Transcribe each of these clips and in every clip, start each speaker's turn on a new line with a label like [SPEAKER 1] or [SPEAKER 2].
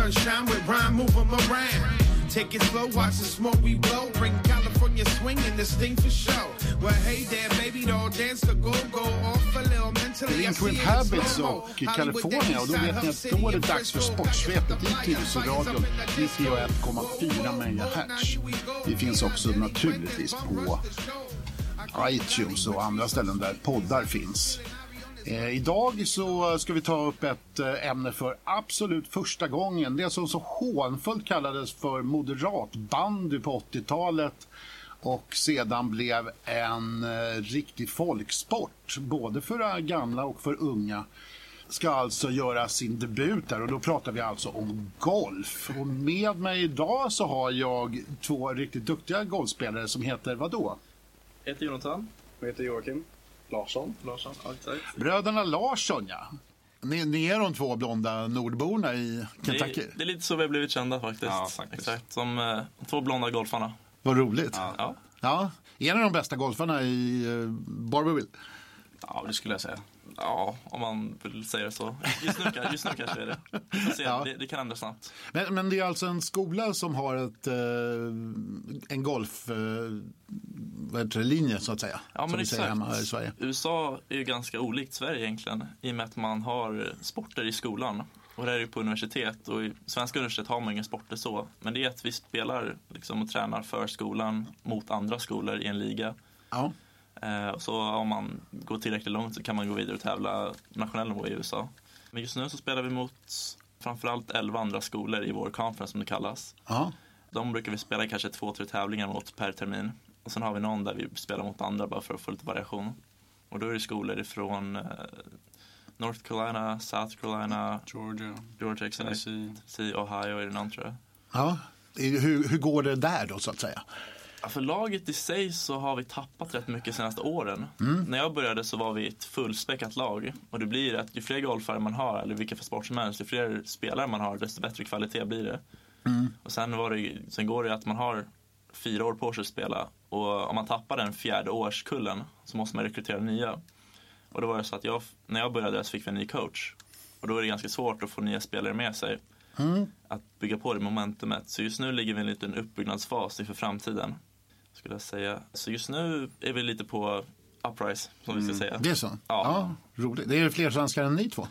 [SPEAKER 1] sunshine with rhyme, move 'em around. Take it slow, watch the smoke we blow. Bring California swing and this thing for show. Well, hey there, baby doll, dance the go-go off a little mentally. I
[SPEAKER 2] Delinquent Habits och California och då vet ni att då är det dags för. Sportsvepet i Tyresöradion 91,4 MHz. Vi finns också naturligtvis på iTunes och andra ställen där poddar finns. Eh, idag så ska vi ta upp ett eh, ämne för absolut första gången. Det som så hånfullt kallades för moderatbandy på 80-talet och sedan blev en eh, riktig folksport, både för eh, gamla och för unga ska alltså göra sin debut där och då pratar vi alltså om golf. Och med mig idag så har jag två riktigt duktiga golfspelare som heter vadå?
[SPEAKER 3] Jag heter Jonathan
[SPEAKER 4] Jag heter Joakim Larsson.
[SPEAKER 3] Larsson. Exakt.
[SPEAKER 2] Bröderna Larsson ja. Ni, ni är de två blonda nordborna i Kentucky.
[SPEAKER 3] Det, är, det är lite så vi har blivit kända faktiskt.
[SPEAKER 4] Ja, faktiskt.
[SPEAKER 3] Exakt, som eh, de två blonda golfarna.
[SPEAKER 2] Vad roligt.
[SPEAKER 4] Ja.
[SPEAKER 3] Ja.
[SPEAKER 2] Ja. Är ni de bästa golfarna i uh, Barberville?
[SPEAKER 3] ja, det skulle jag säga. Ja, om man vill säga det så. Just nu, just nu kanske är det. Se,
[SPEAKER 2] Ja.
[SPEAKER 3] det. Det kan ändras snabbt.
[SPEAKER 2] Men, men det är alltså en skola som har ett, eh, en golf, eh, så att säga.
[SPEAKER 3] Ja, men exakt.
[SPEAKER 2] hemma här i Sverige.
[SPEAKER 3] USA är ju ganska olikt Sverige egentligen. I och med att man har sporter i skolan. Och det här är ju på universitet. Och i svenska universitet har man inga sporter så. Men det är att vi spelar liksom, och tränar för skolan mot andra skolor i en liga.
[SPEAKER 2] Ja.
[SPEAKER 3] Eh, så om man går tillräckligt långt så kan man gå vidare och tävla nationell nivå i USA. Men just nu så spelar vi mot framförallt 11 andra skolor i vår conference som det kallas.
[SPEAKER 2] Ja.
[SPEAKER 3] De brukar vi spela kanske två, tre tävlingar mot per termin. Och sen har vi någon där vi spelar mot andra bara för att få lite variation. Och då är det skolor ifrån eh, North Carolina, South Carolina,
[SPEAKER 4] Georgia.
[SPEAKER 3] Georgia.
[SPEAKER 4] Tennessee.
[SPEAKER 3] Tennessee, Ohio är det någon tror jag.
[SPEAKER 2] ja. Hur, hur går det där då så att säga?
[SPEAKER 3] För laget i sig så har vi tappat rätt mycket de senaste åren.
[SPEAKER 2] Mm.
[SPEAKER 3] När jag började så var vi ett fullspäckat lag. Och det blir att ju fler golfare man har, eller vilka för sport som helst, ju fler spelare man har, desto bättre kvalitet blir det.
[SPEAKER 2] Mm.
[SPEAKER 3] Och sen, var det, sen går det att man har fyra år på sig att spela. Och om man tappar den fjärde årskullen så måste man rekrytera nya. Och då var det så att jag, när jag började så fick vi en ny coach. Och då är det ganska svårt att få nya spelare med sig. Att bygga på det momentumet. Så just nu ligger vi i en liten uppbyggnadsfas inför framtiden. Skulle jag säga. Så just nu är vi lite på uprise, som vi ska säga.
[SPEAKER 2] Det är så?
[SPEAKER 3] Ja.
[SPEAKER 2] roligt. Det är fler svenskar än ni två?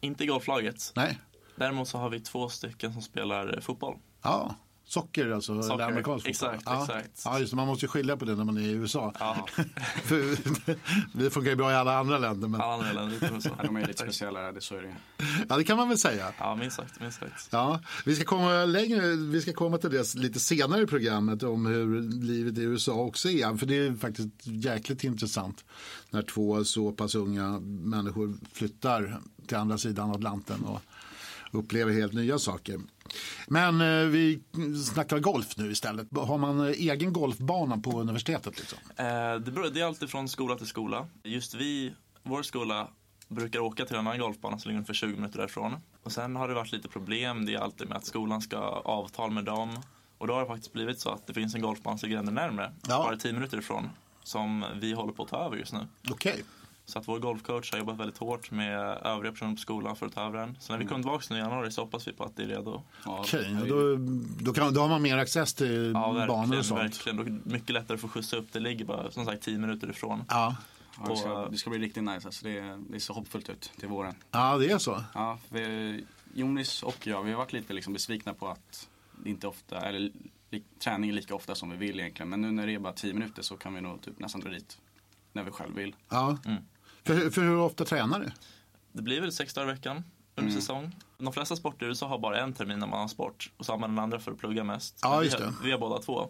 [SPEAKER 3] Inte i golflaget.
[SPEAKER 2] Nej?
[SPEAKER 3] Däremot så har vi två stycken som spelar fotboll.
[SPEAKER 2] Ja. Socker alltså,
[SPEAKER 3] Socker,
[SPEAKER 2] eller amerikansk fotboll.
[SPEAKER 3] exakt,
[SPEAKER 2] ja.
[SPEAKER 3] exakt.
[SPEAKER 2] Ja, just det. Man måste ju skilja på det när man är i USA.
[SPEAKER 3] Ja,
[SPEAKER 2] För, det funkar ju bra i alla andra länder. Men,
[SPEAKER 3] alla andra länder lite så.
[SPEAKER 4] Ja, de är lite speciella, det så är det.
[SPEAKER 2] ja, det kan man väl säga.
[SPEAKER 3] Ja, minst sagt, minst sagt.
[SPEAKER 2] Ja, vi ska komma längre, vi ska komma till det lite senare i programmet om hur livet i USA också är. För det är faktiskt jäkligt intressant när två så pass unga människor flyttar till andra sidan Atlanten och upplever helt nya saker. Men eh, vi snackar golf nu istället. Har man eh, egen golfbana på universitetet? Liksom?
[SPEAKER 3] Eh, det, beror, det är alltid från skola till skola. Just vi, vår skola, brukar åka till en annan golfbana som ligger ungefär 20 minuter därifrån. Och sen har det varit lite problem. Det är alltid med att skolan ska ha avtal med dem. Och då har det faktiskt blivit så att det finns en golfbana som ligger ännu närmare.
[SPEAKER 2] Ja.
[SPEAKER 3] Bara 10 minuter ifrån. Som vi håller på att ta över just nu.
[SPEAKER 2] Okej.
[SPEAKER 3] Så att vår golfcoach har jobbat väldigt hårt med övriga personer på skolan för att ta över den. Så när vi kommer tillbaka nu i januari så hoppas vi på att det är redo.
[SPEAKER 4] Ja,
[SPEAKER 2] Okej,
[SPEAKER 4] det är-
[SPEAKER 2] då, då, kan, då har man mer access till
[SPEAKER 3] Ja,
[SPEAKER 2] banor och sånt.
[SPEAKER 3] verkligen. Och mycket lättare att få skjutsa upp. Det ligger bara som sagt 10 minuter ifrån.
[SPEAKER 2] Ja.
[SPEAKER 4] Ja, det, ska,
[SPEAKER 3] och-
[SPEAKER 4] det ska bli riktigt nice. Alltså, det, det ser hoppfullt ut till våren.
[SPEAKER 2] ja, det är så.
[SPEAKER 4] Ja, vi, Jonis och jag, vi har varit lite liksom besvikna på att det inte ofta, eller träning är lika ofta som vi vill egentligen. Men nu när det är bara 10 minuter så kan vi nog typ nästan dra dit när vi själv vill.
[SPEAKER 2] Ja.
[SPEAKER 3] Mm.
[SPEAKER 2] För, för hur ofta tränar du?
[SPEAKER 3] Det blir väl sex dagar i veckan under
[SPEAKER 2] Mm.
[SPEAKER 3] säsong. De flesta sporter i USA har bara en termin när man har sport och så har man den andra för att plugga mest.
[SPEAKER 2] Ja,
[SPEAKER 3] vi, har, vi har båda två.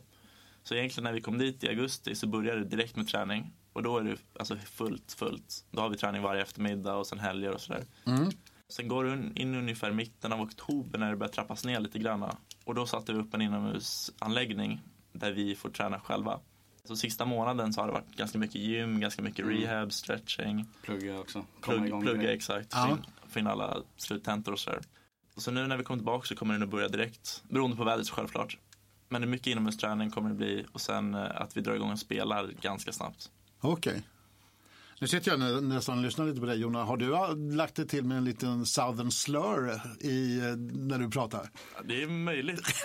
[SPEAKER 3] Så egentligen när vi kom dit i augusti så började det direkt med träning. Och då är det alltså fullt, fullt. Då har vi träning varje eftermiddag och sen helger och sådär.
[SPEAKER 2] Mm.
[SPEAKER 3] Sen går det in ungefär mitten av oktober när det börjar trappas ner lite grann. Och då satte vi upp en inomhusanläggning där vi får träna själva. Så sista månaden så har det varit ganska mycket gym, ganska mycket rehab, stretching.
[SPEAKER 4] Plugga också.
[SPEAKER 3] Plugg,
[SPEAKER 4] igång
[SPEAKER 3] plugga exakt,
[SPEAKER 2] Ja.
[SPEAKER 3] få, in, alla sluttentor och sådär. Så nu när vi kommer tillbaka så kommer det nog börja direkt. Beroende på vädret självklart. Men det är mycket inomhusträning kommer det bli och sen eh, att vi drar igång och spelar ganska snabbt.
[SPEAKER 2] Okej. Nu sitter jag nä- nästan och lyssnar lite på dig Jonna. Har du äh, lagt det till med en liten southern slur i, äh, när du pratar?
[SPEAKER 3] Ja, det är möjligt.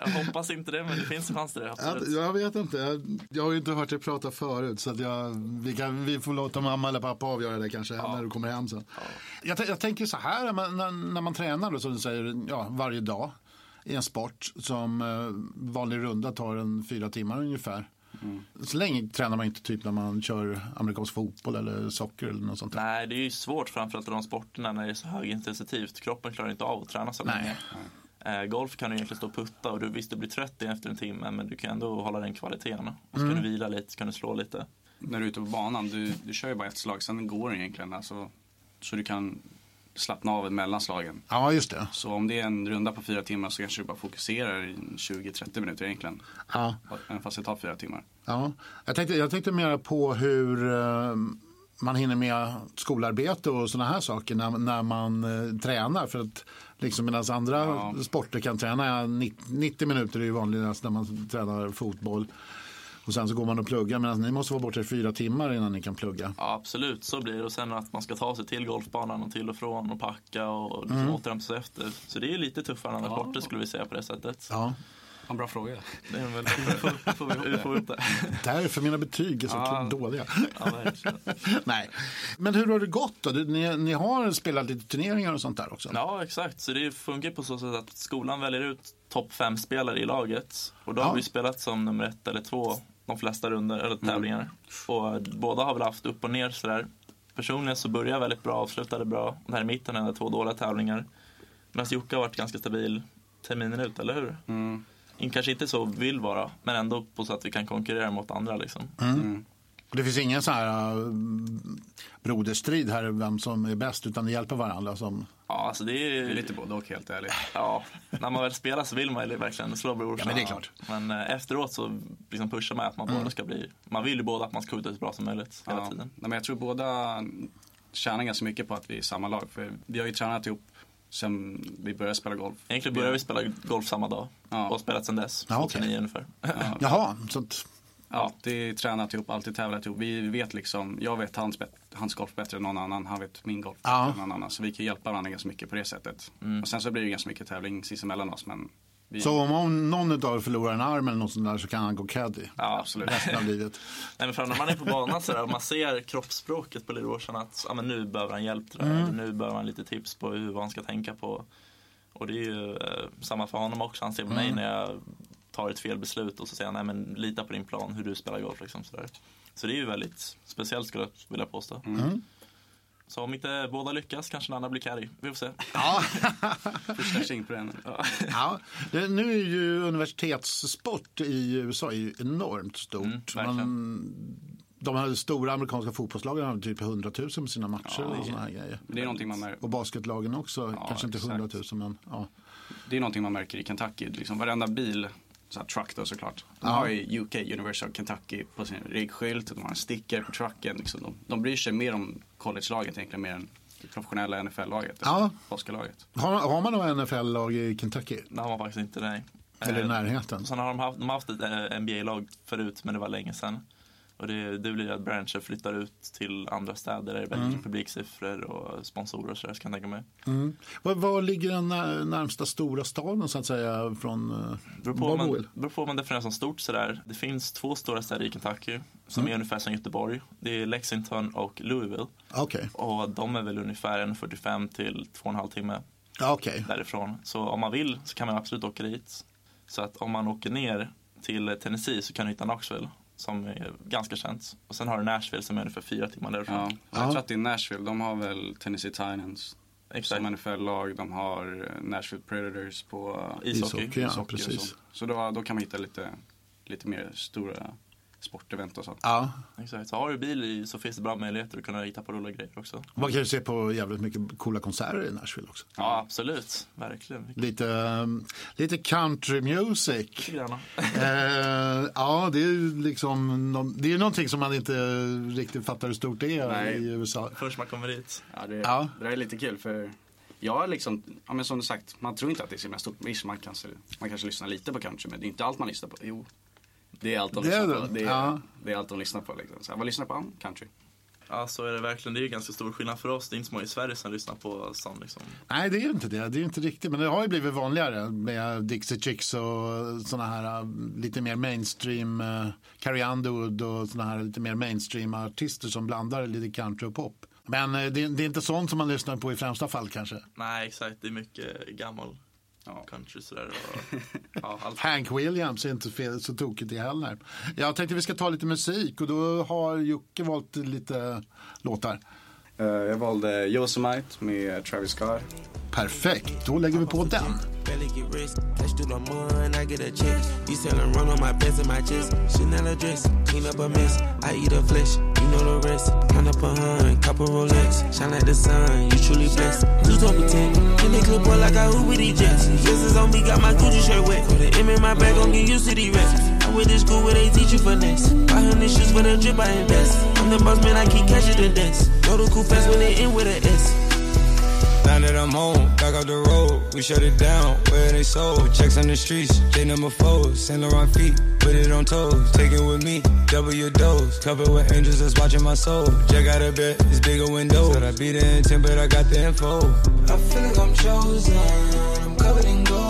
[SPEAKER 3] jag hoppas inte det, men det finns en chans till det.
[SPEAKER 2] Ja,
[SPEAKER 3] Absolut.
[SPEAKER 2] jag vet inte. Jag, jag har ju inte hört dig prata förut. Så att jag, vi, kan, vi får låta mamma eller pappa avgöra det kanske när du kommer hem sen. Jag, tän- jag tänker så här, när, när man tränar då, som du säger, ja, varje dag i en sport som eh, vanlig runda tar en fyra timmar ungefär. Så länge tränar man inte typ när man kör amerikansk fotboll eller socker eller något sånt där.
[SPEAKER 3] Nej, det är ju svårt framförallt i de sporterna när det är så högintensivt. Kroppen klarar inte av att träna så
[SPEAKER 2] Nej.
[SPEAKER 3] länge. Eh, golf kan du egentligen stå och putta och du, visst du blir trött efter en timme men du kan ändå hålla den kvaliteten. Och så kan du vila lite, så kan du slå lite.
[SPEAKER 4] När du är ute på banan, du, du kör ju bara ett slag, sen går det egentligen. Alltså, så du kan slappna av mellan slagen.
[SPEAKER 2] Ja, just det.
[SPEAKER 4] Så om det är en runda på fyra timmar så kanske du bara fokuserar i 20-30 minuter egentligen.
[SPEAKER 2] Ja.
[SPEAKER 4] Även fast det tar fyra timmar.
[SPEAKER 2] Ja, jag tänkte, jag tänkte mer på hur eh, man hinner med skolarbete och sådana här saker när, när man eh, tränar. För att liksom medan andra
[SPEAKER 4] Ja.
[SPEAKER 2] sporter kan träna 90, 90 minuter är ju vanligast när man tränar fotboll. Och sen så går man och pluggar medan ni måste vara borta i fyra timmar innan ni kan plugga.
[SPEAKER 3] Ja, absolut, så blir det. Och sen att man ska ta sig till golfbanan och till och från och packa och liksom
[SPEAKER 2] Mm.
[SPEAKER 3] återhämta sig efter. Så det är lite tuffare än andra
[SPEAKER 4] Ja.
[SPEAKER 3] sporter skulle vi säga på det sättet.
[SPEAKER 2] Ja,
[SPEAKER 4] En bra fråga.
[SPEAKER 3] Det är väl, får, får, vi, får det.
[SPEAKER 2] därför mina betyg är så
[SPEAKER 4] Ja.
[SPEAKER 2] dåliga.
[SPEAKER 3] Ja.
[SPEAKER 2] Nej. Men hur har det gått då? Du- Ni, ni har spelat lite turneringar och sånt där också?
[SPEAKER 3] Ja, exakt. Så det funkar på så sätt att skolan väljer ut topp fem spelare i laget. Och då
[SPEAKER 2] Ja.
[SPEAKER 3] har vi spelat som nummer ett eller två de flesta runder eller tävlingar. Och båda har väl haft upp och ner sådär. Personligen så började jag väldigt bra, avslutade bra. Och här i mitten hade jag två dåliga tävlingar. Medan Jocke har varit ganska stabil terminen ut, eller hur?
[SPEAKER 4] Mm.
[SPEAKER 3] In- Kanske inte så vill vara, men ändå på så att vi kan konkurrera mot andra liksom.
[SPEAKER 2] Det finns ingen så här uh, broderstrid här vem som är bäst utan ni hjälper varandra som
[SPEAKER 3] Ja, alltså det är,
[SPEAKER 4] Det är lite både och helt ärligt.
[SPEAKER 3] Ja, när man väl spelar så vill man ju verkligen slå brorsan.
[SPEAKER 2] Ja, men det är klart.
[SPEAKER 3] Men eh, efteråt så liksom pushar man att man båda ska bli, man vill ju båda att man ska skjuta så bra som möjligt hela
[SPEAKER 4] Ja.
[SPEAKER 3] tiden.
[SPEAKER 4] Nej, men jag tror båda tjänar ganska mycket på att vi är i samma lag. För vi har ju tränat ihop sen vi började spela golf.
[SPEAKER 3] Egentligen började vi spela golf samma dag
[SPEAKER 4] Ja.
[SPEAKER 3] och har spelat sedan dess,
[SPEAKER 2] Ja, okej.
[SPEAKER 3] 2009 ungefär.
[SPEAKER 2] Jaha, så att,
[SPEAKER 4] Alltid tränat ihop, alltid tävlat ihop. Vi vet liksom, jag vet hans, hans golf bättre än någon annan, han vet min golf
[SPEAKER 2] Ja.
[SPEAKER 4] bättre än någon annan. Så vi kan hjälpa varandra ganska mycket på det sättet. Och sen så blir det ganska mycket tävling sinsemellan oss. Men vi,
[SPEAKER 2] så om någon av er förlorar en arm eller något sånt där så kan han gå caddy
[SPEAKER 3] Ja, absolut.
[SPEAKER 2] resten av livet.
[SPEAKER 3] Nej, men för när man är på banan så där, och man ser kroppsspråket på lillbrorsan att ja, men nu behöver han hjälp till det eller nu behöver han lite tips på hur, han ska tänka på. Och det är ju eh, samma för honom också. Han ser på mig när jag tar ett fel beslut och så säger han, nej men lita på din plan, hur du spelar golf liksom sådär. Så det är ju väldigt speciellt skulle jag vilja påstå. Så om inte båda lyckas kanske den andra blir carry. Vi får se.
[SPEAKER 2] Ja,
[SPEAKER 4] Första in på den.
[SPEAKER 2] ja. Det, nu är ju universitetssport i USA är enormt stort.
[SPEAKER 3] Mm.
[SPEAKER 2] Man, de här stora amerikanska fotbollslagen har typ 100 000 på sina matcher och såna här grejer.
[SPEAKER 4] Det är någonting man märker.
[SPEAKER 2] Och basketlagen också, kanske inte
[SPEAKER 4] exakt.
[SPEAKER 2] 100 000 men ja.
[SPEAKER 4] Det är någonting man märker i Kentucky. Liksom varenda bil, så här truck då såklart. De har ju UK, University of Kentucky på sin riggskylt. De har en sticker på trucken. Liksom. De, de bryr sig mer om college-laget egentligen mer än det professionella NFL-laget.
[SPEAKER 2] Ja. Har, har man några NFL-lag i Kentucky?
[SPEAKER 3] Det har man faktiskt inte, nej.
[SPEAKER 2] Eller i
[SPEAKER 3] Eh,
[SPEAKER 2] närheten?
[SPEAKER 3] Sen har de haft, de har haft ett eh, NBA-lag förut, men det var länge sedan. Och det, det blir att branscher flyttar ut till andra städer där det är
[SPEAKER 2] Mm.
[SPEAKER 3] bättre publiksiffror och sponsorer och sådär, ska jag tänka mig.
[SPEAKER 2] Mm. Var, var ligger den när, närmsta stora staden så att säga från uh,
[SPEAKER 3] Beror på, man, beror på man definierar som stort sådär. Det finns två stora städer i Kentucky som
[SPEAKER 2] Mm.
[SPEAKER 3] är ungefär som Göteborg. Det är Lexington och Louisville.
[SPEAKER 2] Okej,
[SPEAKER 3] Och de är väl ungefär 1,45 till 2,5 timme
[SPEAKER 2] okej.
[SPEAKER 3] därifrån. Så om man vill så kan man absolut åka dit. Så att om man åker ner till Tennessee så kan du hitta Knoxville som är ganska känt. Och sen har du Nashville som är ungefär fyra timmar därifrån.
[SPEAKER 4] Ja.
[SPEAKER 2] Ja.
[SPEAKER 4] Jag tror att det är Nashville. De har väl Tennessee Titans
[SPEAKER 3] Exakt.
[SPEAKER 4] som NFL-lag. De har eh, Nashville Predators på
[SPEAKER 3] Ishockey.
[SPEAKER 2] Ishockey, ja,
[SPEAKER 4] ishockey
[SPEAKER 2] precis.
[SPEAKER 4] Så, så då, då kan man hitta lite, lite mer stora sportevent och så.
[SPEAKER 2] Ja.
[SPEAKER 3] Exakt. Så har du bil så finns det bra möjligheter att kunna hitta på roliga grejer också.
[SPEAKER 2] Man kan ju se på jävligt mycket coola konserter i Nashville också.
[SPEAKER 3] Ja, absolut. Verkligen.
[SPEAKER 2] Lite, um, lite country music. Eh, ja, det är liksom det är någonting som man inte riktigt fattar hur stort det är
[SPEAKER 4] Nej.
[SPEAKER 2] i USA.
[SPEAKER 3] Först man kommer dit.
[SPEAKER 4] Ja, det,
[SPEAKER 2] Ja.
[SPEAKER 4] det där är lite kul för jag är liksom, ja men som du sagt, man tror inte att det är så himla stort. Visst, man kanske, man kanske lyssnar lite på country men det är inte allt man lyssnar på. Jo, det är allt de
[SPEAKER 2] Det är
[SPEAKER 4] lyssnar
[SPEAKER 2] det.
[SPEAKER 4] på. Det är,
[SPEAKER 2] Ja.
[SPEAKER 4] det är allt de lyssnar på. Liksom. Så här, vad lyssnar på? Country.
[SPEAKER 3] Ja, så är det verkligen. Det är ju ganska stor skillnad för oss. Det är inte så många i Sverige som lyssnar på sån liksom.
[SPEAKER 2] Nej, det är ju inte det. Det är ju inte riktigt. Men det har ju blivit vanligare med Dixie Chicks och såna här äh, lite mer mainstream, uh, Carrie Underwood och såna här lite mer mainstream artister som blandar lite country och pop. Men uh, det, det, är inte sånt som man lyssnar på i främsta fall kanske.
[SPEAKER 3] Nej, exakt. Det är mycket gammal ja. country sådär. Och,
[SPEAKER 2] ja, Hank Williams är inte fel, så tokigt det heller. Jag tänkte vi ska ta lite musik och då har Jocke valt lite låtar.
[SPEAKER 4] Uh, jag valde Yosemite med Travis Scott.
[SPEAKER 2] Perfekt, då lägger vi på den. A. You a a you know the rest. Count up a hun, couple Rolex. Shine like the sun, you truly blessed. Two top of ten, in the clip boy like I Uber these jets. It's on me, got my Gucci shirt wet. Put the M in my bag, gon' get used to these reps. I went to school where they teach you finesse. 500 shoes for the drip, I invest. I'm the boss man, I keep catching the dance. Know the cool fast when they end with a S. Now that I'm home, back off the road, we shut it down where they sold. Checks on the streets, J number four, Saint Laurent feet, put it on toes. Take it with me, double your dose. Covered with angels that's watching my soul. Check out a bed, it's bigger window. Said I be the intent, but I got the info. I feel like I'm chosen, I'm covered in gold.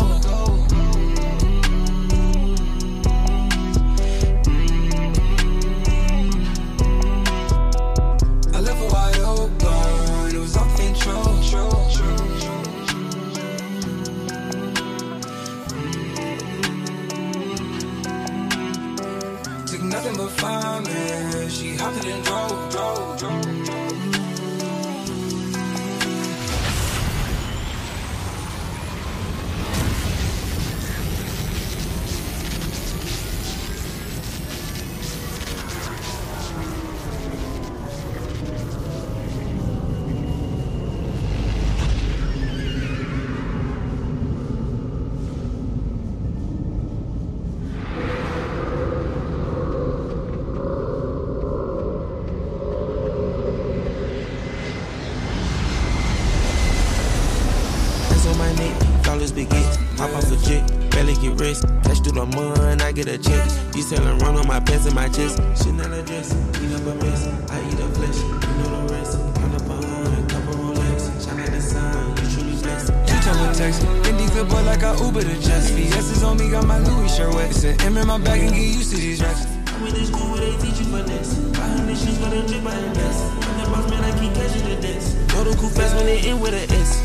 [SPEAKER 5] Get a check. You selling run on my pants and my chest. Chanel address, clean up a mess. I eat a flesh, you know the rest. Count up a hundred, couple Rolex. Shine like the sun, you truly blessed. You tell a text, Indy good boy like I Uber to Jess. VS on me, got my Louis shirt wet. An M in my bag and get used to these racks. I went to school where they teach you finesse. 500 shoes for the drip, I invest. I'm the boss man, I keep catching the dance. Go to cool fast when they end with a S.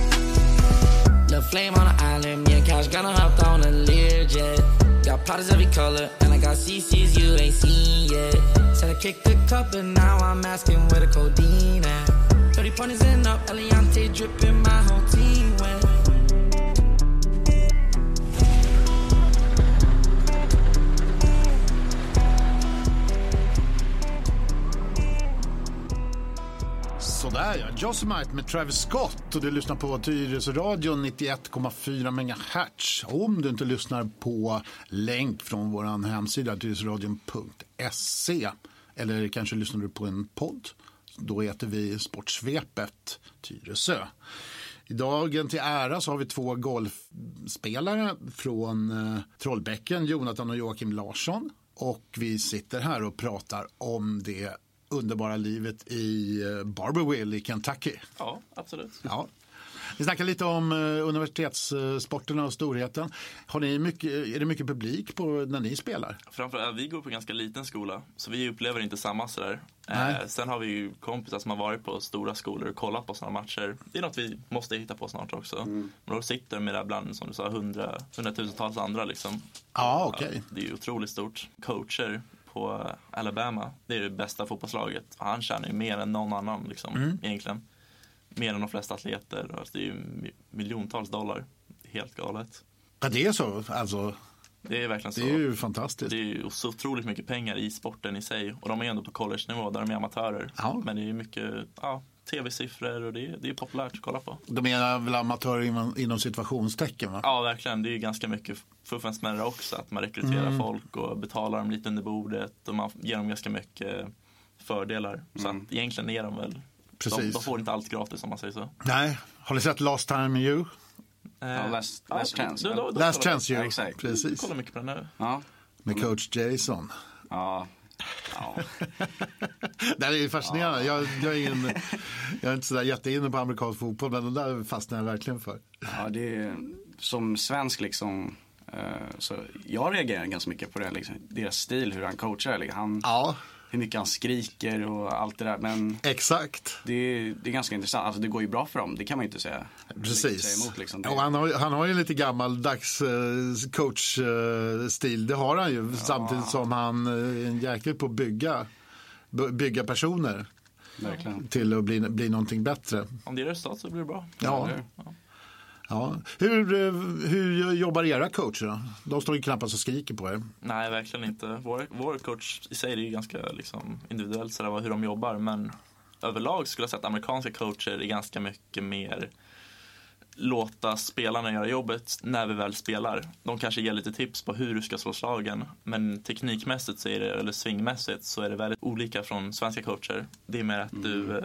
[SPEAKER 5] The flame on the island, me and Cash gonna hop on a Learjet. Got powders every color, and I got CCs you ain't seen yet. Said I kicked the cup, and now I'm asking where the codeine at. 30 pointers and up, Eliante dripping, my whole team
[SPEAKER 2] Sådär ja, Josemite med Travis Scott och du lyssnar på Tyresöradion 91,4 MHz. Om du inte lyssnar på länk från vår hemsida tyresöradion.se eller kanske lyssnar du på en podd. Då heter vi Sportsvepet Tyresö. I dagen till ära så har vi två golfspelare från eh, Trollbäcken, Jonathan och Joakim Larsson. Och vi sitter här och pratar om det underbara livet i eh, Barberville i Kentucky.
[SPEAKER 3] Ja, absolut.
[SPEAKER 2] Ja. Vi snackar lite om eh, universitetssporterna och storheten. Har ni mycket, är det mycket publik på när ni spelar?
[SPEAKER 3] Framförallt, vi går på en ganska liten skola, så vi upplever inte samma sådär. Eh, sen har vi ju kompisar som har varit på stora skolor och kollat på sådana matcher. Det är något vi måste hitta på snart också. Mm. Men då sitter med det bland, som du sa, hundra, hundratusentals andra liksom.
[SPEAKER 2] Ah, okay. Ja,
[SPEAKER 3] det är ju otroligt stort. Coacher på Alabama. Det är det bästa fotbollslaget. Han tjänar ju mer än någon annan liksom, mm. egentligen. Mer än de flesta atleter. Alltså, det är ju miljontals dollar. Helt galet.
[SPEAKER 2] Ja, det är så? Alltså...
[SPEAKER 3] Det är verkligen så.
[SPEAKER 2] Det är ju fantastiskt.
[SPEAKER 3] Det är ju så otroligt mycket pengar i sporten i sig. Och de är ändå på college-nivå där de är amatörer. Ja. Men det är ju mycket ja, tv-siffror och det är, det är populärt att kolla på.
[SPEAKER 2] De menar väl amatörer inom, inom situationstecken? Va?
[SPEAKER 3] Ja, verkligen. Det är ju ganska mycket fuffens med det också. Att man rekryterar mm. folk och betalar dem lite under bordet och man ger dem ganska mycket fördelar. Mm. Så att egentligen är de väl Precis. De, de, får inte allt gratis om man säger så.
[SPEAKER 2] Nej. Har ni sett Last Time You?
[SPEAKER 4] Eh, ja, last, last ja, Chance.
[SPEAKER 2] Du, du, du, last Chance You, ja, exakt. Precis.
[SPEAKER 3] Du kollar mycket på den nu.
[SPEAKER 2] Ja. Med coach Jason.
[SPEAKER 4] Ja. Ja,
[SPEAKER 2] Det är fascinerande. Jag, jag, är ingen, jag är inte sådär jätteinne på amerikansk fotboll men det där fastnar jag verkligen för.
[SPEAKER 4] ja det är, som svensk liksom. eh, Så jag reagerar ganska mycket på det, liksom, deras stil, hur han coachar. Liksom. Han,
[SPEAKER 2] Ja,
[SPEAKER 4] Hur mycket han skriker och allt det där. Men
[SPEAKER 2] exakt.
[SPEAKER 4] det är, det är ganska intressant. Alltså det går ju bra för dem, det kan man ju inte säga.
[SPEAKER 2] Precis.
[SPEAKER 4] Säga emot, liksom. det,
[SPEAKER 2] Och han, har, han har ju lite gammaldags eh, coachstil, det har han ju. Samtidigt som han eh, är en jäkel på att bygga, bygga personer
[SPEAKER 4] Verkligen.
[SPEAKER 2] till att bli, bli någonting bättre.
[SPEAKER 3] Om det är resultat så blir det bra.
[SPEAKER 2] Ja.
[SPEAKER 4] Hur?
[SPEAKER 2] Ja. Hur, eh, hur jobbar era coacher då? De står ju knappast och skriker på er.
[SPEAKER 3] Nej, verkligen inte. Vår, vår coach i sig är ju ganska liksom, individuellt sådär, vad- hur de jobbar. Men överlag skulle jag säga att amerikanska coacher är ganska mycket mer låta spelarna göra jobbet när vi väl spelar. De kanske ger lite tips på hur du ska slå slagen. Men teknikmässigt, så det, eller swingmässigt, så är det väldigt olika från svenska coacher. Det är mer att du, eh,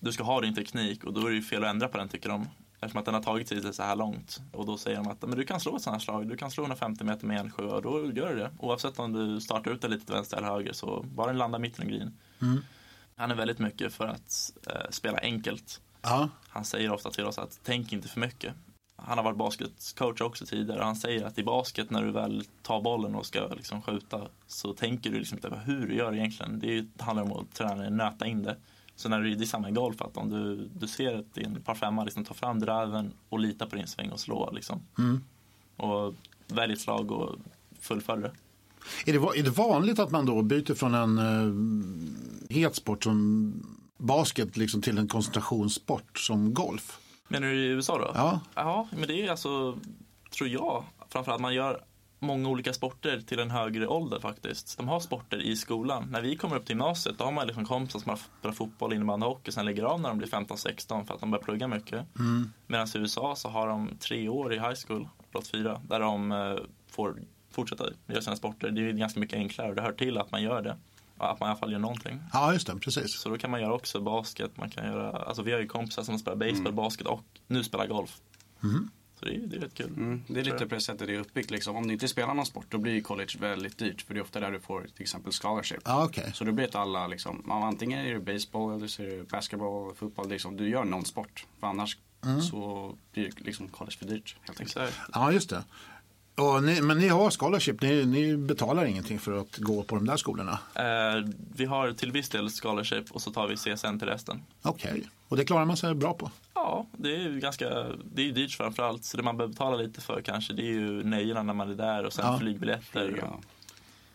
[SPEAKER 3] du ska ha din teknik och då är det ju fel att ändra på den tycker de. Eftersom att den har tagit sig så här långt. Och då säger de att men du kan slå ett sånt här slag, du kan slå 150 meter med en sjua och då gör du det. Oavsett om du startar ut det lite till vänster eller höger så bara den landar mitt i en green. Han är väldigt mycket för att eh, spela enkelt.
[SPEAKER 2] Ja,
[SPEAKER 3] Han säger ofta till oss att tänk inte för mycket. Han har varit basketcoach också tidigare. Han säger att i basket när du väl tar bollen och ska liksom skjuta så tänker du liksom inte på hur du gör egentligen. Det, handlar om att träna, nöta in det. Så när du, det är samma i golf, att om du, du ser att det är en par femma, liksom, ta fram driven och lita på din sväng och slå. Liksom. Och välj ett slag och fullfölj det.
[SPEAKER 2] Är det, är det vanligt att man då byter från en uh, het sport som basket liksom till en koncentrationssport som golf?
[SPEAKER 3] Menar du i USA då?
[SPEAKER 2] Ja.
[SPEAKER 3] Ja, men det är alltså, tror jag, framförallt man gör många olika sporter till en högre ålder faktiskt. De har sporter i skolan. När vi kommer upp till gymnasiet då har man liksom kompisar som har spelat fotboll, innebandy och hockey sen lägger av när de blir 15-16 för att de börjar plugga mycket. Medan i USA så har de tre år i high school, låt fyra, där de eh, får fortsätta göra sina sporter. Det är ganska mycket enklare och det hör till att man gör det. Att man i alla fall gör någonting.
[SPEAKER 2] Ja, just det, precis.
[SPEAKER 3] Så då kan man göra också basket, man kan göra, alltså vi har ju kompisar som spelar baseball, basket och nu spelar golf. Så det är, det är rätt kul.
[SPEAKER 4] Mm, det är lite på det sättet det är uppbyggt. Liksom. Om du inte spelar någon sport då blir college väldigt dyrt. För det är ofta där du får till exempel scholarship.
[SPEAKER 2] Ja, okej.
[SPEAKER 4] Så då blir det alla liksom, antingen är det baseball eller så är det basketball, fotboll. Liksom, du gör någon sport. För annars så blir liksom college för dyrt. Helt enkelt.
[SPEAKER 2] Ja, just det. Och ni, men ni har scholarship, ni, ni betalar ingenting för att gå på de där skolorna?
[SPEAKER 3] Eh, vi har till viss del scholarship och så tar vi CSN till resten.
[SPEAKER 2] Okej, och det klarar man sig bra på?
[SPEAKER 3] Ja, det är ju ganska, det är ju dyrt framförallt. Så det man behöver betala lite för kanske det är ju nöjena när man är där och sen
[SPEAKER 2] Ja.
[SPEAKER 3] flygbiljetter.
[SPEAKER 4] Ja.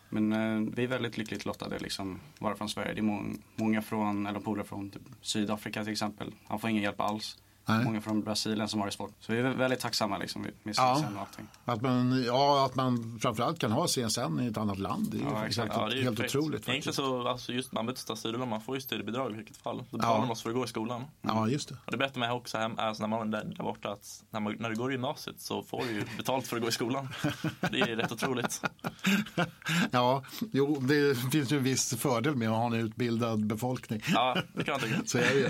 [SPEAKER 4] Men eh, vi är väldigt lyckligt lottade liksom, vara från Sverige. Det är må- många från, eller polare från typ, Sydafrika till exempel. Han får ingen hjälp alls.
[SPEAKER 2] Nej.
[SPEAKER 4] Många från Brasilien som har det svårt. Så vi är väldigt tacksamma liksom, med med
[SPEAKER 2] Ja.
[SPEAKER 4] CSN och allting.
[SPEAKER 2] Att man, ja, att man framförallt kan ha CSN i ett annat land. Det är
[SPEAKER 4] Ja, exakt.
[SPEAKER 2] helt,
[SPEAKER 3] Ja, det är
[SPEAKER 2] helt otroligt.
[SPEAKER 3] Egentligen
[SPEAKER 2] Faktiskt.
[SPEAKER 3] så, alltså just man behöver inte ta studielån, man får ju studiebidrag i vilket fall. Då betalar
[SPEAKER 2] Ja.
[SPEAKER 3] man för att gå i skolan.
[SPEAKER 2] Ja, just det.
[SPEAKER 3] Och det berättar man också hem, alltså när man är där, där borta att när, man, när du går i gymnasiet så får du ju betalt för att gå i skolan. Det är rätt otroligt.
[SPEAKER 2] Ja, jo, det finns ju en viss fördel med att ha en utbildad befolkning.
[SPEAKER 3] Ja, det kan man tycka.
[SPEAKER 2] Så är det ju.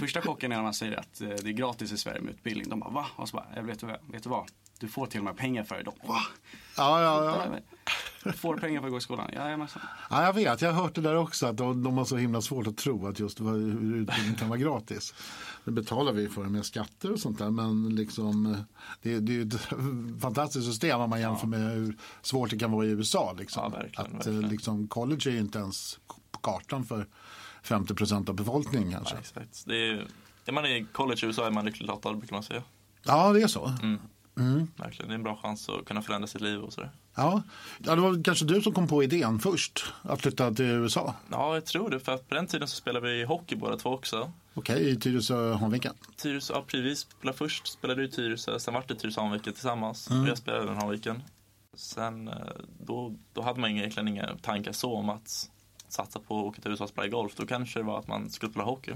[SPEAKER 4] Första chocken är när man säger att eh, det är gratis i Sverige med utbildning. De bara va? Och så bara, jag vet, vet du vad? Du får till och med pengar för det. De, va?
[SPEAKER 2] Ja, ja, ja.
[SPEAKER 4] Du får pengar för att gå i skolan? Jajamensan.
[SPEAKER 2] ja, jag vet. Jag har hört det där också. Att de, de har så himla svårt att tro att just hur utbildning kan vara gratis. Det betalar vi för med skatter och sånt där. Men liksom, det, det är ju ett fantastiskt system om man jämför med hur svårt det kan vara i USA. Liksom.
[SPEAKER 3] Ja, verkligen,
[SPEAKER 2] att eh,
[SPEAKER 3] verkligen.
[SPEAKER 2] Liksom, college är ju inte ens på kartan för 50 procent av befolkningen kanske.
[SPEAKER 3] Ja, exakt. Det är, är man i college i USA är man lyckligt lottad brukar man säga.
[SPEAKER 2] Ja, det är så.
[SPEAKER 3] Verkligen. Det är en bra chans att kunna förändra sitt liv och sådär.
[SPEAKER 2] Ja. ja, det var kanske du som kom på idén först att flytta till USA.
[SPEAKER 3] Ja, jag tror det. För att på den tiden så spelade vi hockey båda två också.
[SPEAKER 2] Okej, i Tyresö-Hanviken.
[SPEAKER 3] Tyresö, ja, precis. Spelade först spelade i Tyresö, sen vart det Tyresö Hanviken tillsammans. Och jag spelade även Hanviken. Sen eh, då, då hade man egentligen inga tankar så om att satsa på att åka till USA och spela golf. Då kanske det var att man skulle spela hockey.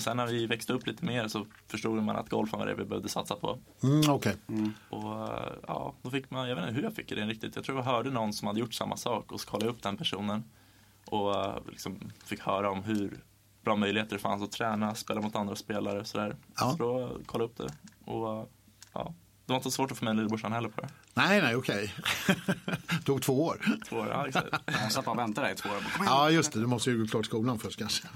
[SPEAKER 3] Sen när vi växte upp lite mer så förstod man att golfen var det vi behövde satsa på.
[SPEAKER 2] Mm, Okej.
[SPEAKER 3] Och eh, ja, då fick man, jag vet inte hur jag fick det riktigt. Jag tror jag hörde någon som hade gjort samma sak och så kollade upp den personen. Och eh, liksom fick höra om hur bra möjligheter det fanns att träna, spela mot andra spelare och sådär.
[SPEAKER 2] Ja.
[SPEAKER 3] Så då kollade jag upp det. Och eh, ja, Det var inte så svårt att få med lillebrorsan heller på det.
[SPEAKER 2] Nej, nej, okej. Tog två år.
[SPEAKER 3] Två år, ja exakt.
[SPEAKER 4] Jag satt bara och väntade i två år.
[SPEAKER 2] Ja, just det. Du måste ju gå klart skolan först kanske.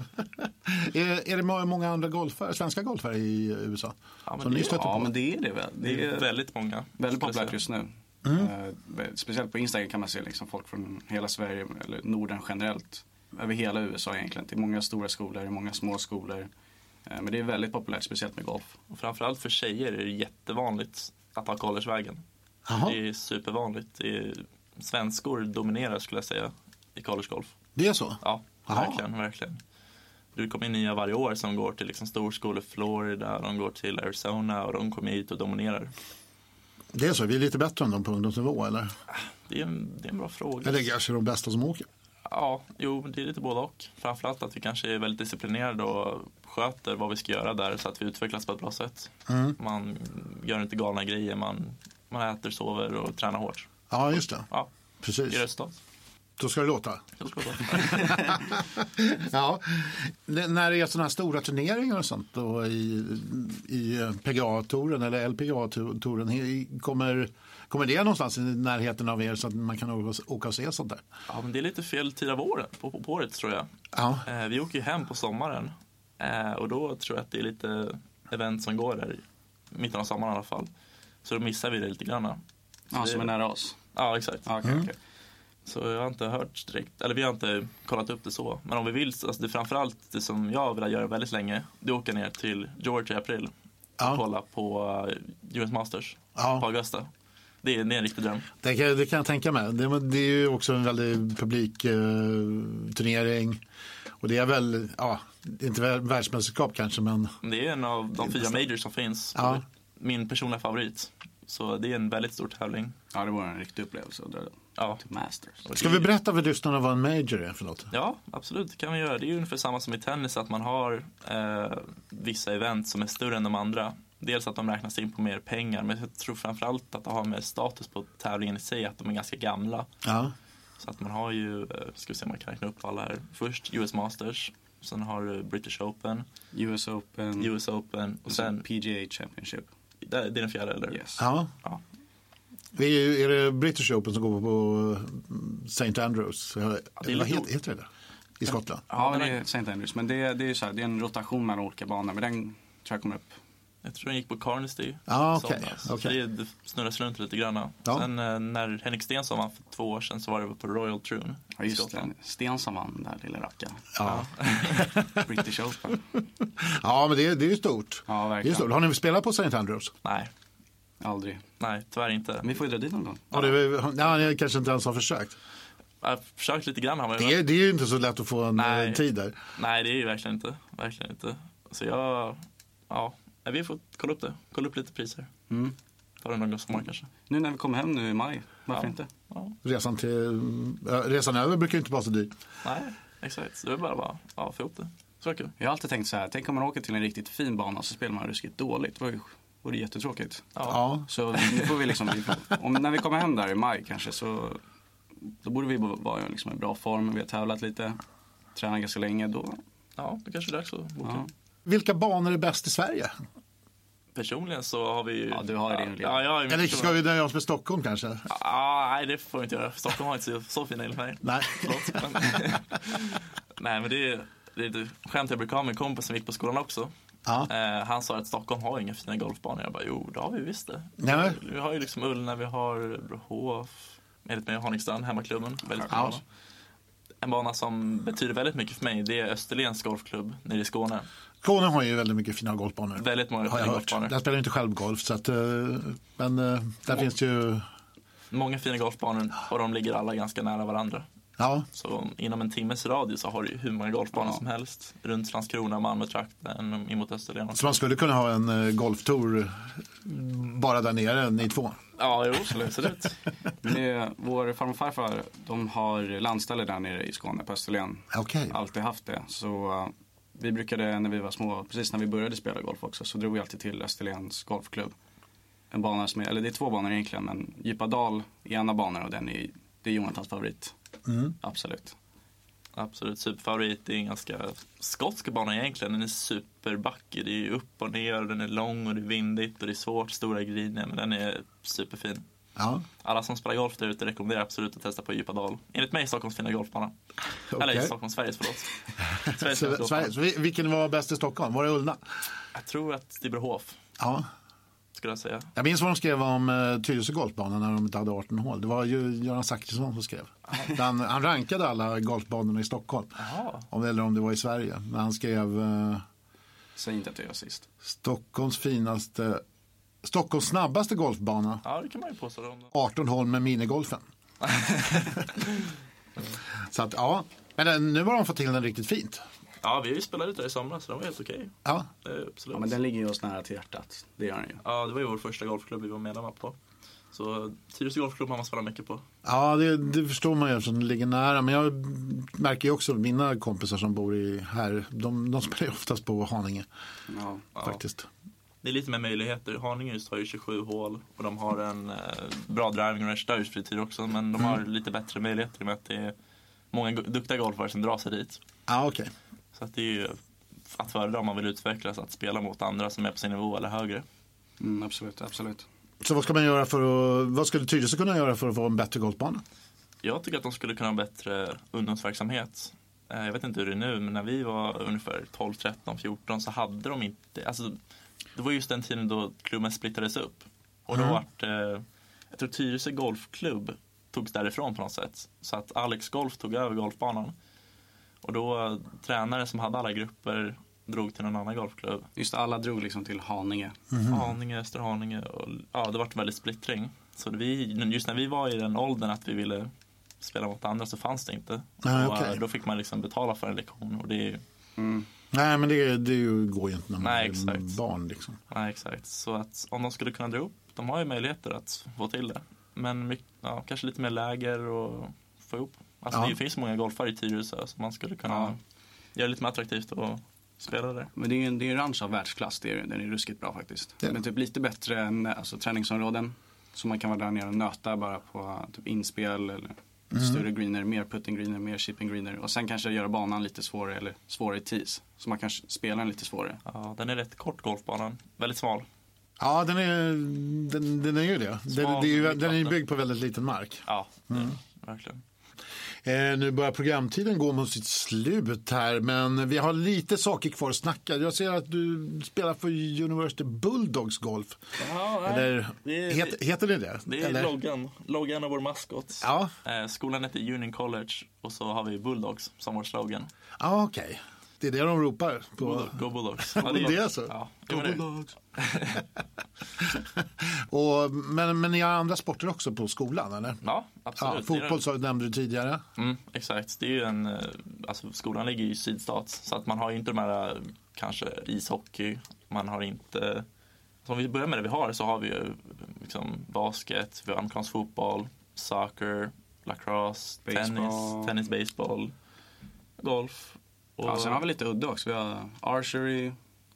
[SPEAKER 2] är, är det må- många andra golfare, svenska golfare i USA?
[SPEAKER 3] Ja, men
[SPEAKER 2] som
[SPEAKER 3] det
[SPEAKER 2] ni
[SPEAKER 4] Ja,
[SPEAKER 2] på?
[SPEAKER 4] men det är det väl.
[SPEAKER 3] Det
[SPEAKER 4] Det
[SPEAKER 3] är väldigt många.
[SPEAKER 4] väldigt populärt just nu. Eh, speciellt på Instagram kan man se liksom folk från hela Sverige, eller Norden generellt. Över hela USA egentligen. Det är många stora skolor, många små skolor. Eh, men det är väldigt populärt, speciellt med golf.
[SPEAKER 3] Och framförallt för tjejer är det jättevanligt att ta collegevägen. Det är supervanligt. Det är, svenskor dominerar skulle jag säga i collegegolf.
[SPEAKER 2] det är så?
[SPEAKER 3] Ja, verkligen, verkligen. Det kommer in nya varje år som går till liksom storskolor, Florida, de går till Arizona och de kommer hit och dominerar.
[SPEAKER 2] Det är så? Vi är lite bättre än dem på ungdomsnivå, eller?
[SPEAKER 3] Det är en, det är en bra fråga.
[SPEAKER 2] Eller kanske de bästa som åker?
[SPEAKER 3] Ja, jo, det är lite både och. Framförallt att vi kanske är väldigt disciplinerade och sköter vad vi ska göra där så att vi utvecklas på ett bra sätt.
[SPEAKER 2] Mm.
[SPEAKER 3] Man gör inte galna grejer, man, man äter, sover och tränar hårt.
[SPEAKER 2] Ja, just det.
[SPEAKER 3] Ja,
[SPEAKER 2] Precis.
[SPEAKER 3] det är resultat.
[SPEAKER 2] Så ska det låta.
[SPEAKER 3] Ska ta.
[SPEAKER 2] Ja. N- när det är sådana här stora turneringar och sånt då i, i PGA-touren eller LPGA-touren, kommer, kommer det någonstans i närheten av er så att man kan åka, åka och se sånt där?
[SPEAKER 3] Ja, men det är lite fel tid av året, på, på, på året tror jag.
[SPEAKER 2] Ja,
[SPEAKER 3] Eh, vi åker ju hem på sommaren eh, och då tror jag att det är lite event som går där i mitten av sommaren i alla fall. Så då missar vi det lite grann. Så
[SPEAKER 4] Ja,
[SPEAKER 3] det-
[SPEAKER 4] som är nära oss.
[SPEAKER 3] Ja, exakt.
[SPEAKER 4] Ja, okej, okej.
[SPEAKER 3] Så jag har inte hört direkt, eller vi har inte kollat upp det så. Men om vi vill, så- alltså det är framförallt det som jag velat göra väldigt länge, det är att åka ner till Georgia i april och
[SPEAKER 2] Ja.
[SPEAKER 3] kolla på uh, US Masters på
[SPEAKER 2] ja.
[SPEAKER 3] Augusta. Det är, det är en riktig dröm.
[SPEAKER 2] Det, kan, det kan jag tänka mig. Det, det är ju också en väldigt publik eh, turnering. Och det är väl, ja, inte vär- världsmästerskap kanske men
[SPEAKER 3] det är en av de fyra majors som finns.
[SPEAKER 2] Ja.
[SPEAKER 3] Min personliga favorit. Så det är en väldigt stor tävling.
[SPEAKER 4] Ja, det vore en riktig upplevelse att dra
[SPEAKER 3] Ja,
[SPEAKER 4] till Masters.
[SPEAKER 2] Ska vi berätta för lyssnarna vad en major är för något?
[SPEAKER 3] Ja, absolut. Det kan vi göra. Det är ungefär samma som i tennis, att man har eh, vissa event som är större än de andra. Dels att de räknas in på mer pengar, men jag tror framförallt att det har med status på tävlingen i sig, att de är ganska gamla.
[SPEAKER 2] Ja,
[SPEAKER 3] Så att man har ju, eh, ska vi se om man kan räkna upp alla här. Först US Masters, sen har du British Open,
[SPEAKER 4] US Open
[SPEAKER 3] US Open och
[SPEAKER 4] och sen PGA Championship.
[SPEAKER 3] det är är den fjärde eller?
[SPEAKER 4] Yes.
[SPEAKER 2] ja.
[SPEAKER 3] Ja.
[SPEAKER 2] Det är, är det British Open som går på St. Andrews? Eller,
[SPEAKER 3] det är
[SPEAKER 2] vad heter, det? I Skottland?
[SPEAKER 4] Ja, det
[SPEAKER 3] är-
[SPEAKER 4] är St. Andrews. Men det, det är ju så här, det är en rotation mellan olika banor. Men den tror jag kommer upp.
[SPEAKER 3] Jag tror den gick på Carnesty. Somras.
[SPEAKER 2] okej.
[SPEAKER 3] Så det, det snurras runt lite grann.
[SPEAKER 2] Ja.
[SPEAKER 3] Sen eh, när Henrik Stenson vann för två år sedan så var det på Royal Troon
[SPEAKER 4] Ja, just
[SPEAKER 3] Skottland.
[SPEAKER 4] det. Stensson vann där, lilla rackaren.
[SPEAKER 2] Ja.
[SPEAKER 4] British Open.
[SPEAKER 2] ja, men det, det är ju stort.
[SPEAKER 4] Ja,
[SPEAKER 2] Det är
[SPEAKER 4] verkligen.
[SPEAKER 2] stort. Har ni spelat på St. Andrews?
[SPEAKER 3] Nej,
[SPEAKER 4] Aldrig.
[SPEAKER 3] nej, tyvärr inte.
[SPEAKER 4] Men vi får ju dra dit någon gång.
[SPEAKER 2] Ja. det, ni kanske inte ens har försökt.
[SPEAKER 3] Jag har försökt lite grann.
[SPEAKER 2] Det är, det är ju inte så lätt att få en
[SPEAKER 3] Nej.
[SPEAKER 2] eh, tid där.
[SPEAKER 3] Nej, det är ju verkligen inte. Verkligen inte. Så jag, ja, vi får kolla upp det. Kolla upp lite priser.
[SPEAKER 4] Mm.
[SPEAKER 3] Ta gång sommar kanske.
[SPEAKER 4] Nu när vi kommer hem nu i maj, varför
[SPEAKER 3] Ja.
[SPEAKER 4] inte?
[SPEAKER 3] Ja,
[SPEAKER 2] Resan, till, äh, resan över brukar ju inte vara så dyr.
[SPEAKER 3] nej, exakt. Det är bara, bara ja, få ihop det. Så det kul.
[SPEAKER 4] Jag har alltid tänkt så här, tänk om man åker till en riktigt fin bana och så spelar man ruskigt dåligt. Det vore jättetråkigt.
[SPEAKER 3] Ja.
[SPEAKER 2] Ja,
[SPEAKER 4] Så nu får vi liksom, om, när vi kommer hem där i maj kanske så då borde vi vara i liksom en bra form. Vi har tävlat lite, tränat ganska länge. Då,
[SPEAKER 3] ja, det kanske är dags att boka.
[SPEAKER 4] ja.
[SPEAKER 2] Vilka banor är bäst i Sverige?
[SPEAKER 3] Personligen så har vi ju...
[SPEAKER 4] Ja, du har ju din.
[SPEAKER 3] Ja, ju
[SPEAKER 2] Eller ska vi nöja oss med Stockholm kanske?
[SPEAKER 3] Ja, nej, det får vi inte göra. Stockholm har inte så, så fina mig.
[SPEAKER 2] Nej.
[SPEAKER 3] Förlåt. Men... nej, men det är, det är lite skämt. Jag brukar ha med en kompis som gick på skolan också.
[SPEAKER 2] Ja.
[SPEAKER 3] Eh, han sa att Stockholm har inga fina golfbanor. Jag bara, jo, det har vi visst det.
[SPEAKER 2] Nej.
[SPEAKER 3] Vi har ju liksom Ullna, vi har Brohof, enligt mig Haningstrand, hemmaklubben. Väldigt
[SPEAKER 2] Ja.
[SPEAKER 3] bra. En bana som betyder väldigt mycket för mig, det är Österlens golfklubb nere i Skåne.
[SPEAKER 2] Skåne har ju väldigt mycket fina golfbanor.
[SPEAKER 3] Väldigt många
[SPEAKER 2] har jag
[SPEAKER 3] fina
[SPEAKER 2] hört.
[SPEAKER 3] golfbanor.
[SPEAKER 2] Där spelar jag inte själv golf, så att, eh, men eh, där finns det ju...
[SPEAKER 3] Många fina golfbanor och de ligger alla ganska nära varandra.
[SPEAKER 2] Ja,
[SPEAKER 3] Så inom en timmes radie så har du hur många golfbanor
[SPEAKER 4] Ja.
[SPEAKER 3] som helst. Runt Landskrona, Malmö-trakten, in mot Österlen.
[SPEAKER 2] så man skulle kunna ha en eh, golftour bara där nere, ni två.
[SPEAKER 3] Ja, jo, absolut.
[SPEAKER 4] Det vår farmor och farfar de har landställe där nere i Skåne på Österlen.
[SPEAKER 2] Okej.
[SPEAKER 4] Alltid haft det. Så vi brukade när vi var små, precis när vi började spela golf också, så drog vi alltid till Österlens golfklubb. En bana som är, eller det är två banor egentligen, men Djupadal är ena banan och den är, det är Jonathans favorit.
[SPEAKER 2] Mm.
[SPEAKER 4] Absolut.
[SPEAKER 3] Absolut, superfavorit. Det är en ganska skotsk bana egentligen. Den är superbackig. Det är upp och ner och den är lång och det är vindigt och det är svårt, stora griner. Men den är superfin.
[SPEAKER 2] Ja,
[SPEAKER 3] Alla som spelar golf där ute rekommenderar absolut att testa på Djupadal. Enligt mig Stockholms fina golfbana. Eller
[SPEAKER 2] okej.
[SPEAKER 3] Stockholm, Sveriges förlåt. Sveriges
[SPEAKER 2] Så. Sverige, vilken var bäst i Stockholm? Var det Ullna?
[SPEAKER 3] Jag tror att det beror Hof,
[SPEAKER 2] Ja.
[SPEAKER 3] skulle jag säga.
[SPEAKER 2] Jag minns vad de skrev om uh, Tyresö golfbana när de inte hade 18 hål. Det var ju Göran Zachrisson som skrev. Han, han rankade alla golfbanorna i Stockholm. Om, eller om det var i Sverige. Men han skrev eh,
[SPEAKER 4] Säg inte att jag gör sist.
[SPEAKER 2] Stockholms finaste, Stockholms snabbaste golfbana.
[SPEAKER 3] Ja, det kan man ju påstå. Om det.
[SPEAKER 2] 18 hål med minigolfen. Så att ja, men eh, nu har de fått till den riktigt fint.
[SPEAKER 3] Ja, vi spelade ute där i somras så den var helt okej.
[SPEAKER 2] Ja,
[SPEAKER 3] Eh, Absolut.
[SPEAKER 4] Ja, men den ligger ju oss nära till hjärtat. Det gör den ju.
[SPEAKER 3] Ja, det var ju vår första golfklubb vi var medlemmar på. Så Tyresö golfklubb har man spelat mycket på.
[SPEAKER 2] ja det, det förstår man ju eftersom det ligger nära. Men jag märker ju också mina kompisar som bor i här. De, de spelar ju oftast på Haninge
[SPEAKER 4] Ja.
[SPEAKER 2] faktiskt.
[SPEAKER 3] Det är lite mer möjligheter. Haninge just har ju 27 hål och de har en eh, bra driving range där just fritid också. Men de har lite bättre möjligheter med att det är många duktiga golfare som drar sig dit.
[SPEAKER 2] Ja, okej.
[SPEAKER 3] Så att det är ju att föredra om man vill utvecklas att spela mot andra som är på sin nivå eller högre.
[SPEAKER 4] Mm, absolut, absolut.
[SPEAKER 2] Så vad ska man göra för att, vad skulle Tyresö kunna göra för att få en bättre golfbana?
[SPEAKER 3] Jag tycker att de skulle kunna ha bättre ungdomsverksamhet. Eh, Jag vet inte hur det är nu, men när vi var ungefär 12, 13, 14 så hade de inte... Alltså, det var just den tiden då klubben splittades upp. Och då
[SPEAKER 2] Mm.
[SPEAKER 3] vart eh, Jag tror Tyresö Golfklubb togs därifrån på något sätt. Så att Alex Golf tog över golfbanan. Och då eh, tränare som hade alla grupper drog till någon annan golfklubb.
[SPEAKER 4] Just alla drog liksom till Haninge.
[SPEAKER 3] Haninge, Österhaninge och ja, det vart en väldigt splittring. Så vi, just när vi var i den åldern att vi ville spela mot andra så fanns det inte.
[SPEAKER 2] Nej,
[SPEAKER 3] och,
[SPEAKER 2] okej.
[SPEAKER 3] eh, Då fick man liksom betala för en lektion och det är
[SPEAKER 4] Mm.
[SPEAKER 2] Nej, men det, det ju- går ju inte när man
[SPEAKER 3] Nej,
[SPEAKER 2] är
[SPEAKER 3] exakt.
[SPEAKER 2] barn. Liksom.
[SPEAKER 3] nej exakt. Så att om de skulle kunna dra upp, de har ju möjligheter att få till det. Men mycket, ja, kanske lite mer läger och få ihop. Alltså
[SPEAKER 2] Ja.
[SPEAKER 3] det finns många golfare i Tyresö så man skulle kunna
[SPEAKER 4] Ja.
[SPEAKER 3] göra det lite mer attraktivt att spela där.
[SPEAKER 4] Men det är ju en, det är en ranch av världsklass. Det är, den är ruskigt bra faktiskt.
[SPEAKER 2] Det är
[SPEAKER 4] Men typ lite bättre än alltså, träningsområden. Så man kan vara där nere och nöta bara på typ inspel eller större greener, mer putting greener, mer chipping greener. Och sen kanske göra banan lite svårare eller svårare i tees. Så man kanske spelar den lite svårare.
[SPEAKER 3] Ja, den är rätt kort golfbanan, väldigt smal.
[SPEAKER 2] Ja, den är, den, den är ju det. Den,
[SPEAKER 3] Smal
[SPEAKER 2] det är ju, den är byggd på väldigt liten mark.
[SPEAKER 3] Ja, det, verkligen.
[SPEAKER 2] Eh, nu börjar programtiden gå mot sitt slut här, men vi har lite saker kvar att snacka. Jag ser att du spelar för University Bulldogs Golf.
[SPEAKER 3] Ja,
[SPEAKER 2] Eller
[SPEAKER 3] det är-
[SPEAKER 2] heter, heter det det?
[SPEAKER 3] Det är
[SPEAKER 2] Eller?
[SPEAKER 3] loggan, loggan av vår maskot.
[SPEAKER 2] Ja,
[SPEAKER 3] Eh, skolan heter Union College och så har vi Bulldogs som vår slogan.
[SPEAKER 2] ja okej. Det är det de ropar på.
[SPEAKER 3] Go Bulldogs.
[SPEAKER 2] Det är så?
[SPEAKER 3] Ja, jo, men det,
[SPEAKER 2] Och, men, men ni har andra sporter också på skolan, eller?
[SPEAKER 3] ja
[SPEAKER 2] Ja,
[SPEAKER 3] absolut.
[SPEAKER 2] fotboll så nämnde du tidigare.
[SPEAKER 3] Mm, exakt. Det är ju en, eh, alltså skolan ligger ju i sydstat så att man har ju inte de här eh, kanske ishockey, man har inte så om vi börjar med det vi har så har vi ju liksom basket, vi har amerikansk fotboll, soccer, lacrosse,
[SPEAKER 4] Baseball.
[SPEAKER 3] tennis, tennis, baseball, golf. Och,
[SPEAKER 4] Ja, sen har vi lite udda också. Vi har archery,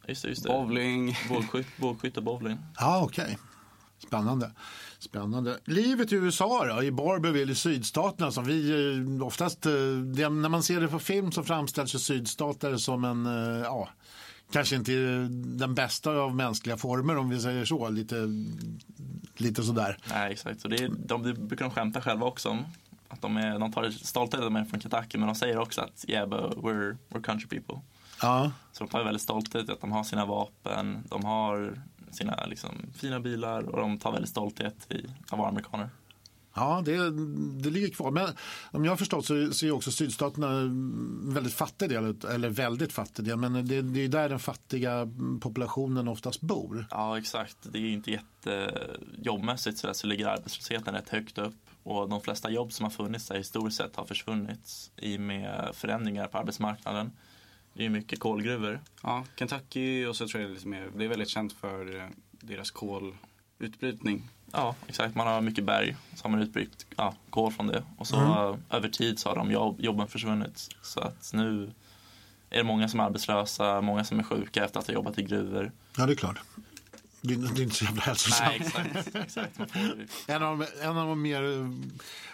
[SPEAKER 3] just det, just det.
[SPEAKER 4] bowling.
[SPEAKER 3] Bågskytt, bågskytte, bowling.
[SPEAKER 2] Ja, okej. Spännande. Spännande. Livet i USA då, i Barberville i sydstaterna som vi eh, oftast, eh, det, när man ser det på film så framställs ju sydstater som en, eh, ja, kanske inte den bästa av mänskliga former om vi säger så, lite, lite sådär.
[SPEAKER 3] Nej, exakt. Så det, är, de, det brukar de skämta själva också om. Att de, är, de tar stolthet att de är från Kentucky, men de säger också att yeah, but we're, we're country people.
[SPEAKER 2] Ja,
[SPEAKER 3] Så de tar väldigt stolthet att de har sina vapen, de har sina liksom, fina bilar och de tar väldigt stolthet i att vara amerikaner.
[SPEAKER 2] ja det, det ligger kvar. Men om jag har förstått så, så är också sydstaterna väldigt fattig del, eller väldigt fattig del, men det, det är där den fattiga populationen oftast bor.
[SPEAKER 3] Ja, exakt. Det är inte jättejobbmässigt så, där, så ligger arbetslösheten rätt högt upp. Och de flesta jobb som har funnits där historiskt sett har försvunnit i och med förändringar på arbetsmarknaden. Det är ju mycket kolgruvor.
[SPEAKER 4] Ja, Kentucky och så tror jag lite mer, det är väldigt känt för eh, deras kolutbrytning.
[SPEAKER 3] Ja, exakt. Man har mycket berg, så har man utbrytt ja, kol från det. Och så eh, över tid så har de jobb, jobben försvunnit. Så att nu är det många som är arbetslösa, många som är sjuka efter att ha jobbat i gruvor.
[SPEAKER 2] Ja, det är klart. Det är, inte så jävla hälsosamt.
[SPEAKER 3] Nej, exakt. exakt. Man får,
[SPEAKER 2] En av, de- en av de mer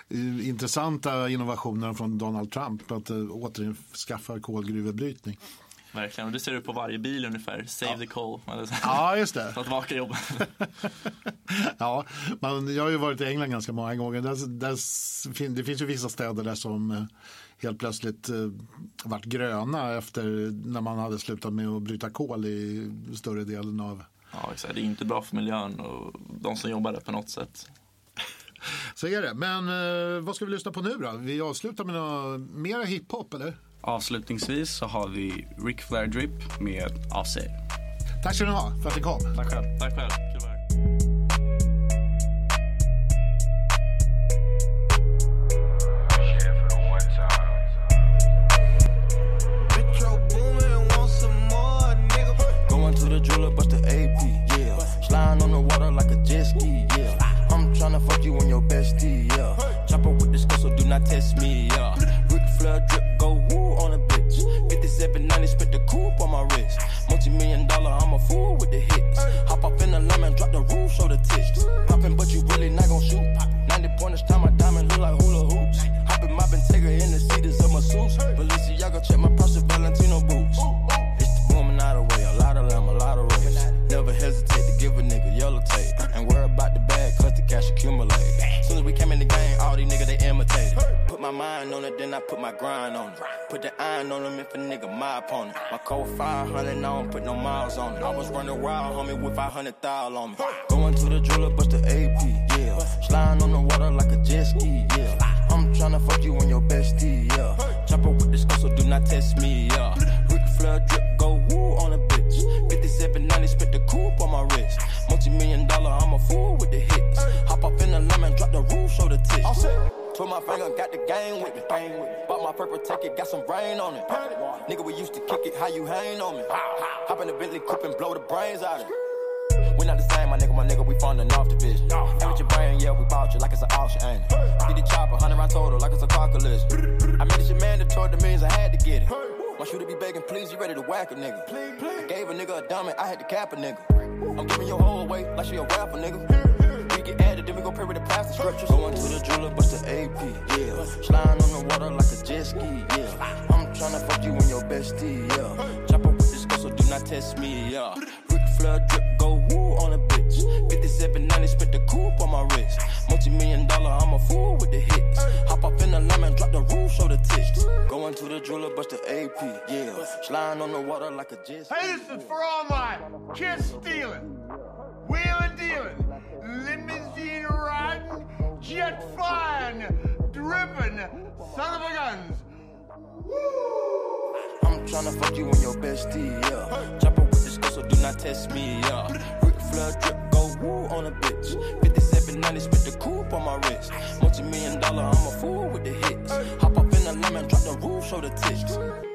[SPEAKER 2] eh, intressanta innovationerna från Donald Trump att uh, återskaffa kolgruvebrytning.
[SPEAKER 3] verkligen. Och det ser du på varje bil ungefär. Save the coal.
[SPEAKER 2] Ja, just det.
[SPEAKER 3] För att vaka jobb.
[SPEAKER 2] Ja, man, jag har ju varit i England ganska många gånger. Där, där, det finns ju vissa städer där som eh, helt plötsligt eh, varit gröna efter när man hade slutat med att bryta kol i större delen av...
[SPEAKER 3] Ja, exakt. Det är inte bra för miljön och de som jobbar där på något sätt.
[SPEAKER 2] Så är det. Men eh, vad ska vi lyssna på nu då? Vi avslutar med några mera hiphop eller?
[SPEAKER 4] Avslutningsvis så har vi Rick Flair Drip med AC.
[SPEAKER 2] Tack ska ni ha för att ni kom.
[SPEAKER 4] Tack själv.
[SPEAKER 3] Tack själv.
[SPEAKER 5] Million dollar, I'm a fool with the hits. Hop off in the lemon, drop the roof, show the tits. Poppin', but you really not gon' shoot. 90 pointers, time my diamond look like hula hoops. Hoppin' moppin', take her in the seats of my suits. Balenciaga, check my purse, and Valentino boots. It's the woman out of way, a lot of them, a lot of race. Never hesitate to give a nigga yellow tape. Ain't worry about the bag, cause the cash accumulate. Soon as we came in the game, all these niggas they imitated. Put my mind on it, then I put my grind on it. Put the iron on them if a nigga my opponent. My code 500, I don't put no miles on it. I was running wild, homie, with 500 thou on me. Going to the jeweler, bust the AP, yeah. Sliding on the water like a jet ski, yeah. I'm tryna fuck you on your bestie, yeah. Chopper with the skull, so do not test me, yeah. Ric Flair drip, go woo on a bitch. 5790, spent the coupe on my wrist. Multi million dollar, I'm a fool with the hits. Hop off in the lemon, drop the roof, show the tits. Put my finger, got the game with me. Bang with me. Bought my purple ticket, got some rain on it. Nigga, we used to kick it, how you hang on me? Hop in the Bentley coupe and blow the brains out of it. We not the same, my nigga, my nigga, we funding off the division. And with your brain, yeah, we bought you like it's an auction, ain't it? Get the chopper, 100 round total, like it's a car collision. I made this shit mandatory, that means I had to get it. Want you to be begging, please, you ready to whack a nigga. I gave a nigga a diamond, I had to cap a nigga. I'm giving your whole away like she a rapper, nigga. We get added, then we go pray with the pastor scriptures. Going to the jeweler, bust the AP, yeah. Sliding on the water like a jet ski, yeah. I'm tryna fuck you and your bestie, yeah. Chopper with the skull, so do not test me, yeah. Ric Flair drip, go woo on a bitch. 5790, spent the coupe on my wrist. Multi million dollar, I'm a fool with the hits. Hop off in the lemon, drop the roof, show the tits. Going to the jeweler, bust the AP, yeah. Sliding on the water like a jet ski.
[SPEAKER 6] Hey, this is for all my kiss stealing, wheeling dealing, limousine riding, jet flying, dripping, son of a guns.
[SPEAKER 5] I'm tryna fuck you and your bestie, yeah. Chopper with the skull, so do not test me, yeah. Ric Flair drip, go woo on a bitch. 5790, spent the coupe on my wrist. Multi million dollar, I'm a fool with the hits. Hop up in the lemon, drop the roof, show the tits.